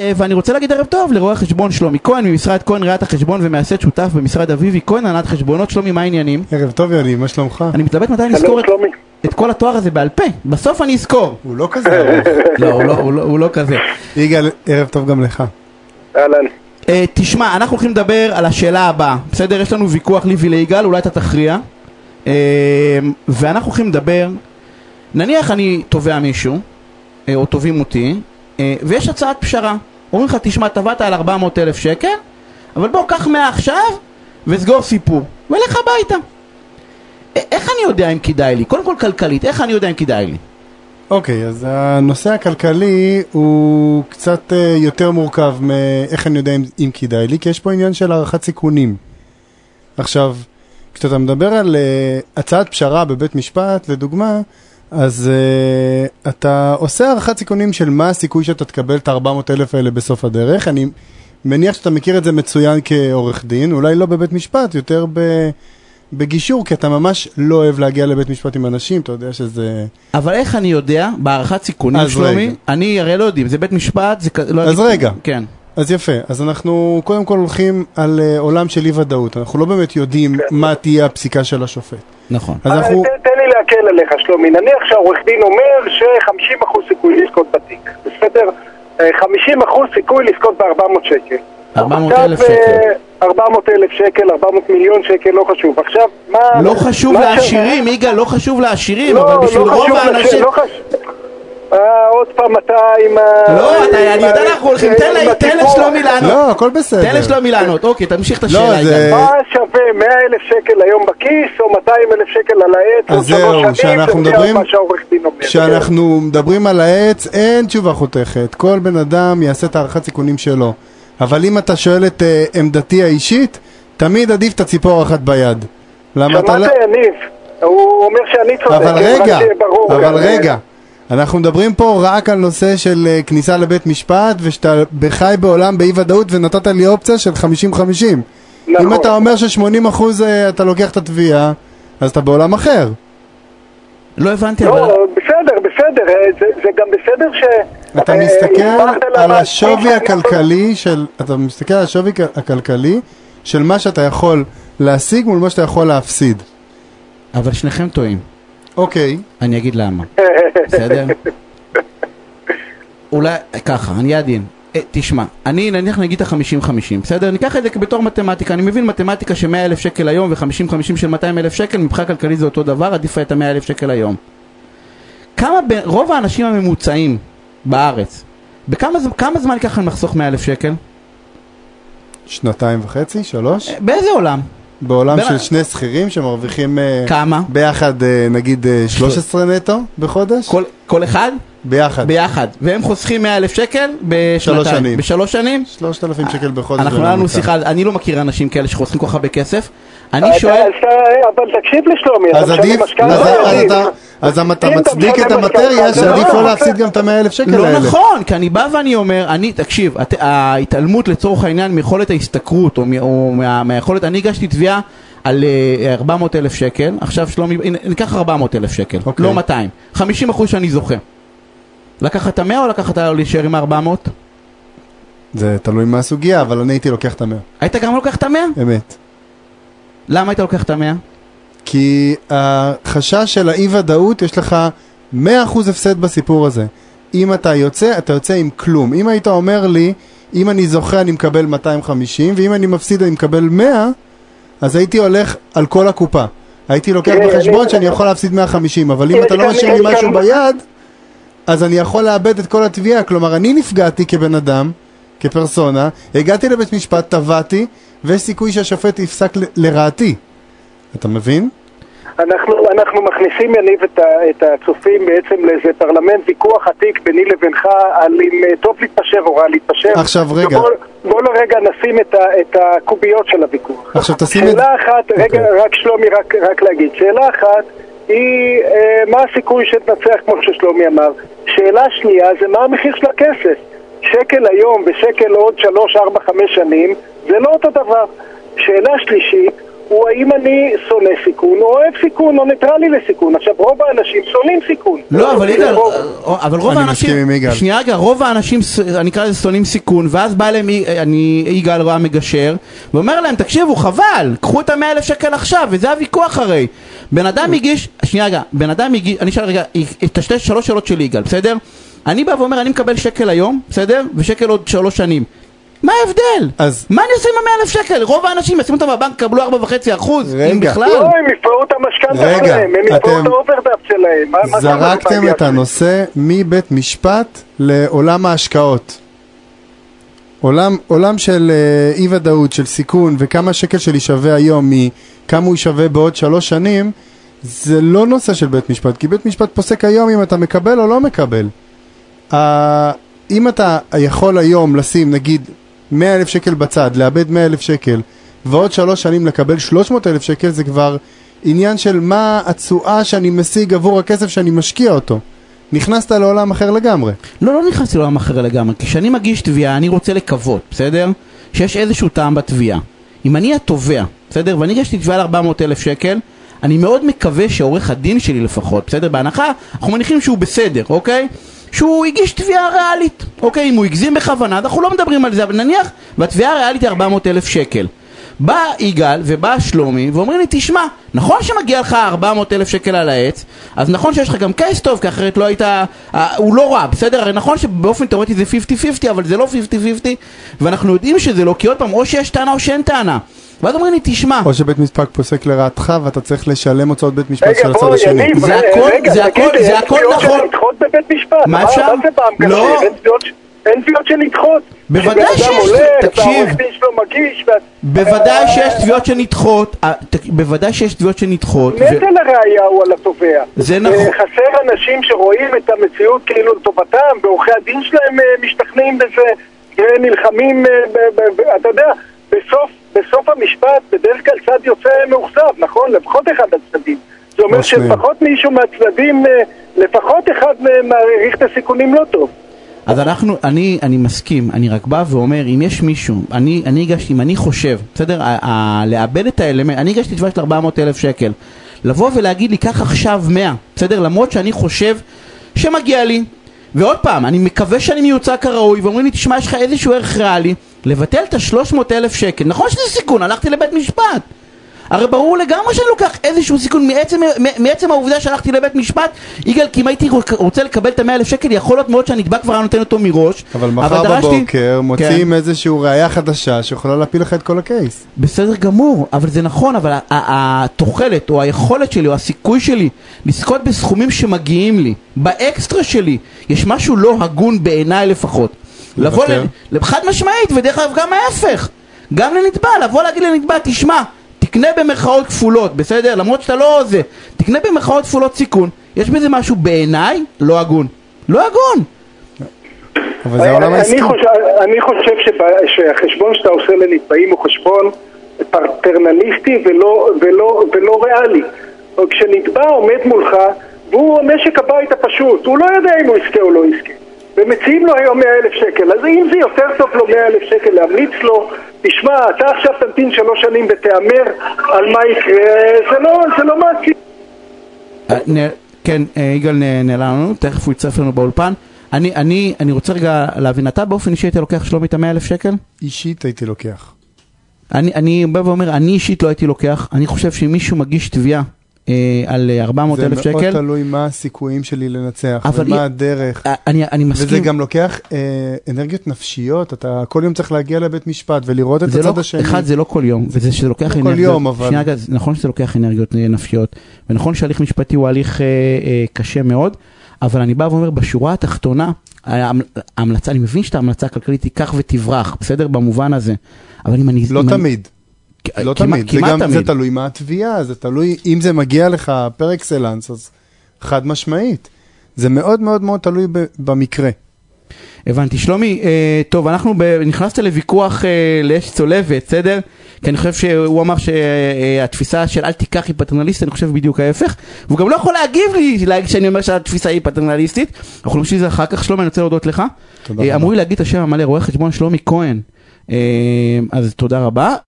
אה, ואני רוצה להגיד ערב טוב לרואה החשבון שלומי כהן ממשרד כהן ראיית החשבון ומייסד שותף במשרד אביבי כהן הנהלת חשבונות שלומי מה העניינים? ערב טוב יוני, מה שלומך? אני מתלבט מתי אני אזכור את, את כל התואר הזה בעל פה, בסוף אני אזכור. הוא לא כזה. לא, הוא לא, הוא לא, הוא לא כזה. יגאל, ערב טוב גם לך. אהלן. Uh, תשמע, אנחנו הולכים לדבר על השאלה הבאה, בסדר? יש לנו ויכוח לי וליגאל, אולי אתה תכריע. Uh, ואנחנו הולכים לדבר, נניח אני תובע מישהו, uh, או תובעים אותי, uh, ויש הצעת פשרה. אומרים לך, תשמע, תבעת על 400 אלף שקל, אבל בוא, קח מעכשיו וסגור סיפור, ולך הביתה. איך אני יודע אם כדאי לי? קודם כל כלכלית, איך אני יודע אם כדאי לי? אוקיי, אז הנושא הכלכלי הוא קצת אה, יותר מורכב מאיך אני יודע אם, אם כדאי לי, כי יש פה עניין של הערכת סיכונים. עכשיו, כשאתה מדבר על אה, הצעת פשרה בבית משפט, לדוגמה, אז uh, אתה עושה הערכת סיכונים של מה הסיכוי שאתה תקבל את ה-400 אלף האלה בסוף הדרך. אני מניח שאתה מכיר את זה מצוין כעורך דין, אולי לא בבית משפט, יותר ב... בגישור, כי אתה ממש לא אוהב להגיע לבית משפט עם אנשים, אתה יודע שזה... אבל איך אני יודע, בהערכת סיכונים שלומי, רגע. אני הרי לא יודעים, זה בית משפט, זה לא... אז אני- רגע. כן. אז יפה, אז אנחנו קודם כל הולכים על uh, עולם של אי ודאות, אנחנו לא באמת יודעים מה תהיה הפסיקה של השופט. נכון. אז אה, אנחנו... תן- תן לי להקל עליך, שלומי. נניח שהעורך דין אומר ש-50% סיכוי לזכות בתיק, בסדר? אה, 50% סיכוי לזכות ב-400 שקל. 400,000 עכשיו, שקל. אה, 400,000 שקל, 400 מיליון שקל, לא חשוב. עכשיו, מה... לא חשוב מה לעשירים, יגאל, לא חשוב לעשירים, לא, אבל בשביל לא רוב האנשים... לא חשוב. אה, עוד פעם אתה עם ה... לא, אתה- אני יודע ה- אנחנו הולכים, תן. לשלומי לענות. לא, הכל בסדר. תן לשלומי לענות, אוקיי, תמשיך את לא, השאלה, זה- יגאל. מה שווה 100,000 שקל היום בכיס, או 200,000 שקל על העץ, אז או שלוש שנים, שאנחנו זה מדברים- מה שהעורך דין אומר. כשאנחנו מדברים על העץ, אין תשובה חותכת. כל בן אדם יעשה את הערכת סיכונים שלו. אבל אם אתה שואל את אה, עמדתי האישית, תמיד עדיף את הציפור האחת ביד. למה אתה לא... שמעת, יניב? הוא אומר שאני צודק, אבל כן, רק רגע, שיהיה ברור. אבל גם, רגע. אנחנו מדברים פה רק על נושא של אה, כניסה לבית משפט, ושאתה בחי בעולם באי ודאות ונתת לי אופציה של 50-50. אם נכון. אתה אומר ש-80% אתה לוקח את התביעה, אז אתה בעולם אחר. לא הבנתי, אבל... לא, בסדר, בסדר, אה, זה, זה גם בסדר ש... אתה אה, מסתכל על השווי הכלכלי של, אתה מסתכל על השווי הכלכלי של מה שאתה יכול להשיג מול מה שאתה יכול להפסיד. אבל שניכם טועים. אוקיי, אני אגיד למה. בסדר? אולי, ככה, אני עדין. אה, תשמע, אני נניח נגיד את ה-50-50, בסדר? ניקח את זה בתור מתמטיקה, אני מבין מתמטיקה ש-100 אלף שקל היום ו-50-50 של 200 אלף שקל, מבחינה כלכלית זה אותו דבר, עדיף את ה-100 אלף שקל היום. כמה, ב- רוב האנשים הממוצעים בארץ, בכמה זמן ייקח להם לחסוך 100 אלף שקל? שנתיים וחצי, שלוש, באיזה עולם? בעולם של שני שכירים שמרוויחים אה, כמה? ביחד אה, נגיד אה, 13 נטו בחודש? כל, כל אחד? ביחד. ביחד. והם חוסכים 100 אלף שקל בשנתיים. שנים. בשלוש שנים? 3,000 שקל בחודש. אנחנו לנו. שיחה, אני לא מכיר אנשים כאלה שחוסכים כל כך הרבה כסף. אני אתה- שואל, אז אתה- אבל תקשיב לשלומי, אז אתה משלם עדיף, משכנתה, אז-. אתה- מצדיק את המטריה שעדיף לא, לא לא, להפסיד גם את ה-100 אלף שקל לא האלה. נכון, כי אני בא ואני אומר, אני, תקשיב, הת- ההתעלמות לצורך העניין מיכולת ההשתכרות, או, מהיכולת, אני הגשתי תביעה על אה, 400 אלף שקל, עכשיו שלומי, ניקח 400 אלף שקל, אוקיי. לא 200, 50 אחוז שאני זוכה. לקחת את ה-100 או לקחת להישאר עם ה-400? זה תלוי מה הסוגיה, אבל אני הייתי לוקח את המאה. היית גם לוקח את ה-100? אמת. למה היית לוקח את ה-100? כי החשש של האי ודאות יש לך 100% הפסד בסיפור הזה. אם אתה יוצא, אתה יוצא עם כלום. אם היית אומר לי, אם אני זוכה אני מקבל 250, ואם אני מפסיד אני מקבל 100, אז הייתי הולך על כל הקופה. הייתי לוקח תראה, בחשבון אני- שאני יכול להפסיד 150, אבל אם יש אתה לא משאיר לי משהו ביד, אז אני יכול לאבד את כל התביעה. כלומר, אני נפגעתי כבן אדם, כפרסונה, הגעתי לבית משפט, תבעתי, ויש סיכוי שהשופט יפסק ל- לרעתי. אתה מבין? אנחנו, אנחנו מכניסים, יניב, את, ה, את הצופים בעצם לאיזה פרלמנט ויכוח עתיק ביני לבינך על אם אה, טוב להתפשר או רע להתפשר. עכשיו, רגע. ובוא, בוא לרגע נשים את, ה, את הקוביות של הוויכוח. עכשיו תשים את... שאלה אחת, רגע, אוקיי. רק שלומי, רק, רק להגיד. שאלה אחת היא אה, מה הסיכוי שתנצח כמו ששלומי אמר. שאלה שנייה זה מה המחיר של הכסף. שקל היום ושקל עוד שלוש, ארבע, חמש שנים זה לא אותו דבר. שאלה שלישית, הוא האם אני שונא סיכון או אוהב סיכון או ניטרלי לסיכון. עכשיו, רוב האנשים שונאים סיכון. לא, אבל יגאל, רוב- אבל רוב אני האנשים, מסכים עם יגאל. שנייה רגע, רוב האנשים, ס- אני אקרא לזה שונאים סיכון, ואז בא אליהם, יג- אני, יגאל רע מגשר, ואומר להם, תקשיבו, חבל, קחו את המאה אלף שקל עכשיו, וזה הוויכוח הרי. בן אדם הגיש, שנייה רגע, בן אדם הגיש, אני אשאל רגע, את השתי, שלוש שאלות של יגאל, בסדר? אני בא ואומר, אני מקבל שקל היום, בסדר? ושקל עוד שלוש שנים. מה ההבדל? אז- מה אני עושה עם המאה אלף שקל? רוב האנשים ישימו אותם בבנק, קבלו ארבע וחצי אחוז, אם. בכלל. לא, הם יפרעו את המשכנתה שלהם, הם יפרעו את האוברדראפט שלהם. זרקתם את? הנושא מבית משפט לעולם ההשקעות. עולם, עולם של אה, אי ודאות, של סיכון, וכמה שקל שלי שווה היום מכמה הוא שווה בעוד שלוש שנים, זה לא נושא של בית משפט, כי בית משפט פוסק היום אם אתה מקבל או לא מקבל. אם אתה יכול היום לשים נגיד 100 אלף שקל בצד, לאבד 100 אלף שקל, ועוד שלוש שנים לקבל 300 אלף שקל, זה כבר עניין של מה התשואה שאני משיג עבור הכסף שאני משקיע אותו. נכנסת לעולם אחר לגמרי. לא, לא נכנסתי לעולם אחר לגמרי. כשאני מגיש תביעה, אני רוצה לקוות, בסדר? שיש איזשהו טעם בתביעה. אם אני התובע, בסדר? ואני הגשתי תביעה על 400 אלף שקל, אני מאוד מקווה שעורך הדין שלי לפחות, בסדר? בהנחה, אנחנו מניחים שהוא בסדר, אוקיי? שהוא הגיש תביעה ריאלית, אוקיי? אם הוא הגזים בכוונה, אנחנו לא מדברים על זה, אבל נניח, והתביעה הריאלית היא 400 אלף שקל. בא יגאל ובא שלומי ואומרים לי תשמע נכון שמגיע לך 400 אלף שקל על העץ אז נכון שיש לך גם קייס טוב כי אחרת לא היית אה, הוא לא רע בסדר הרי נכון שבאופן תאורטי זה 50-50 אבל זה לא 50-50 ואנחנו יודעים שזה לא כי עוד פעם או שיש טענה או שאין טענה ואז אומרים לי תשמע או שבית משפט פוסק לרעתך ואתה צריך לשלם הוצאות בית משפט של הצד השני. זה רגע, הכל- זה הכל- זה הכל נכון. מה אפשר? מה זה פעם לא. אין תביעות שנדחות. בוודאי שיש, תקשיב. מגיש, וה- בוודאי שיש תביעות שנדחות אה, בוודאי שיש תביעות שנדחות נטל הראייה הוא על התובע. זה נכון. אה, חסר אנשים שרואים את המציאות כאילו לטובתם, ועורכי הדין שלהם אה, משתכנעים בזה, אה, ב- אתה יודע, בסוף, בסוף המשפט בדרך כלל צד יוצא מאוכזב, נכון? לפחות אחד הצדדים. זה אומר. שלפחות מישהו מהצדדים, אה, לפחות אחד מהם מעריך את הסיכונים לא טוב. אז אנחנו, אני, אני מסכים, אני רק בא ואומר, אם יש מישהו, אני, אני הגשתי, אם אני חושב, בסדר, ה- ה- לאבד את האלמנט, אני הגשתי תביעה של 400 אלף שקל, לבוא ולהגיד לי, קח עכשיו 100, בסדר, למרות שאני חושב שמגיע לי, ועוד פעם, אני מקווה שאני מיוצג כראוי, ואומרים לי, תשמע, יש לך איזשהו ערך ריאלי, לבטל את ה-300 אלף שקל, נכון שזה סיכון, הלכתי לבית משפט. הרי ברור לגמרי שאני לוקח איזשהו סיכון מעצם, מעצם העובדה שהלכתי לבית משפט יגאל, כי אם הייתי רוצה לקבל את המאה אלף שקל יכול להיות מאוד שהנתבע כבר היה נותן אותו מראש אבל מחר דרשתי- בבוקר מוצאים כן, איזשהו ראייה חדשה שיכולה להפיל לך את כל הקייס. בסדר גמור, אבל זה נכון, אבל התוחלת או היכולת שלי או הסיכוי שלי לזכות בסכומים שמגיעים לי, באקסטרה שלי, יש משהו לא הגון בעיניי לפחות. לבוא? ל- חד משמעית, ודרך אגב גם ההפך, גם לנתבע, לבוא להגיד לנתבע, תשמע, תקנה במרכאות כפולות, בסדר? למרות שאתה לא זה, תקנה במרכאות כפולות סיכון, יש בזה משהו בעיניי לא הגון. לא הגון. אבל זה העולם אני העסקי. חושב, אני חושב שהחשבון שאתה עושה לנתבעים הוא חשבון פרטרנליסטי ולא, ולא, ולא ריאלי. כשנתבע עומד מולך והוא משק הבית הפשוט, הוא לא יודע אם הוא יזכה או לא יזכה. ומציעים לו היום 100 אלף שקל, אז אם זה יותר טוב לו 100 אלף שקל להמליץ לו, תשמע, אתה עכשיו תמתין שלוש שנים ותהמר על מה יקרה, זה לא, זה לא מעשי. אה, כן, אה, יגאל נעלם לנו, תכף הוא יצטרף לנו באולפן. אני, אני, אני רוצה רגע להבין, אתה באופן אישי היית לוקח שלומי את המאה אלף שקל? אישית הייתי לוקח. אני, אני בא ואומר, אני אישית לא הייתי לוקח, אני חושב שאם מישהו מגיש תביעה על אה, 400 אלף זה מאוד שקל, תלוי מה הסיכויים שלי לנצח, ומה אי- הדרך. אה, אני, אני מסכים, וזה גם לוקח אה, אנרגיות נפשיות, אתה כל יום צריך להגיע לבית משפט ולראות את זה הצד לא, השני. אחד זה לא כל יום, וזה שזה לוקח לא כל אנרגיות, יום, אבל- שנייה, זה נכון שזה לוקח אנרגיות אה, נפשיות, ונכון שהליך משפטי הוא הליך אה, אה, קשה מאוד, אבל אני בא ואומר, בשורה התחתונה, ההמ- ההמלצה, אני מבין שאת ההמלצה הכלכלית היא קח ותברח, בסדר? במובן הזה, אבל אם אני... לא אם אני- תמיד, כ- לא תמיד. זה גם, זה תמיד. תלוי מה התביעה, זה תלוי, אם זה מגיע לך פר אקסלנס, אז חד משמעית. זה מאוד מאוד מאוד תלוי במקרה. הבנתי. שלומי, אה, טוב, אנחנו ב... נכנסת לוויכוח אה, לאש צולבת, בסדר? כי אני חושב שהוא אמר שהתפיסה של אל תיקח היא פטרנליסטית, אני חושב בדיוק ההפך. והוא גם לא יכול להגיב לי שאני אומר שהתפיסה היא פטרנליסטית. אנחנו נמשיך את זה אחר כך. שלומי, אני רוצה להודות לך. אה. אמרו לי להגיד את השם המלא, רואה חשבון שלומי כהן. אה, אז תודה רבה.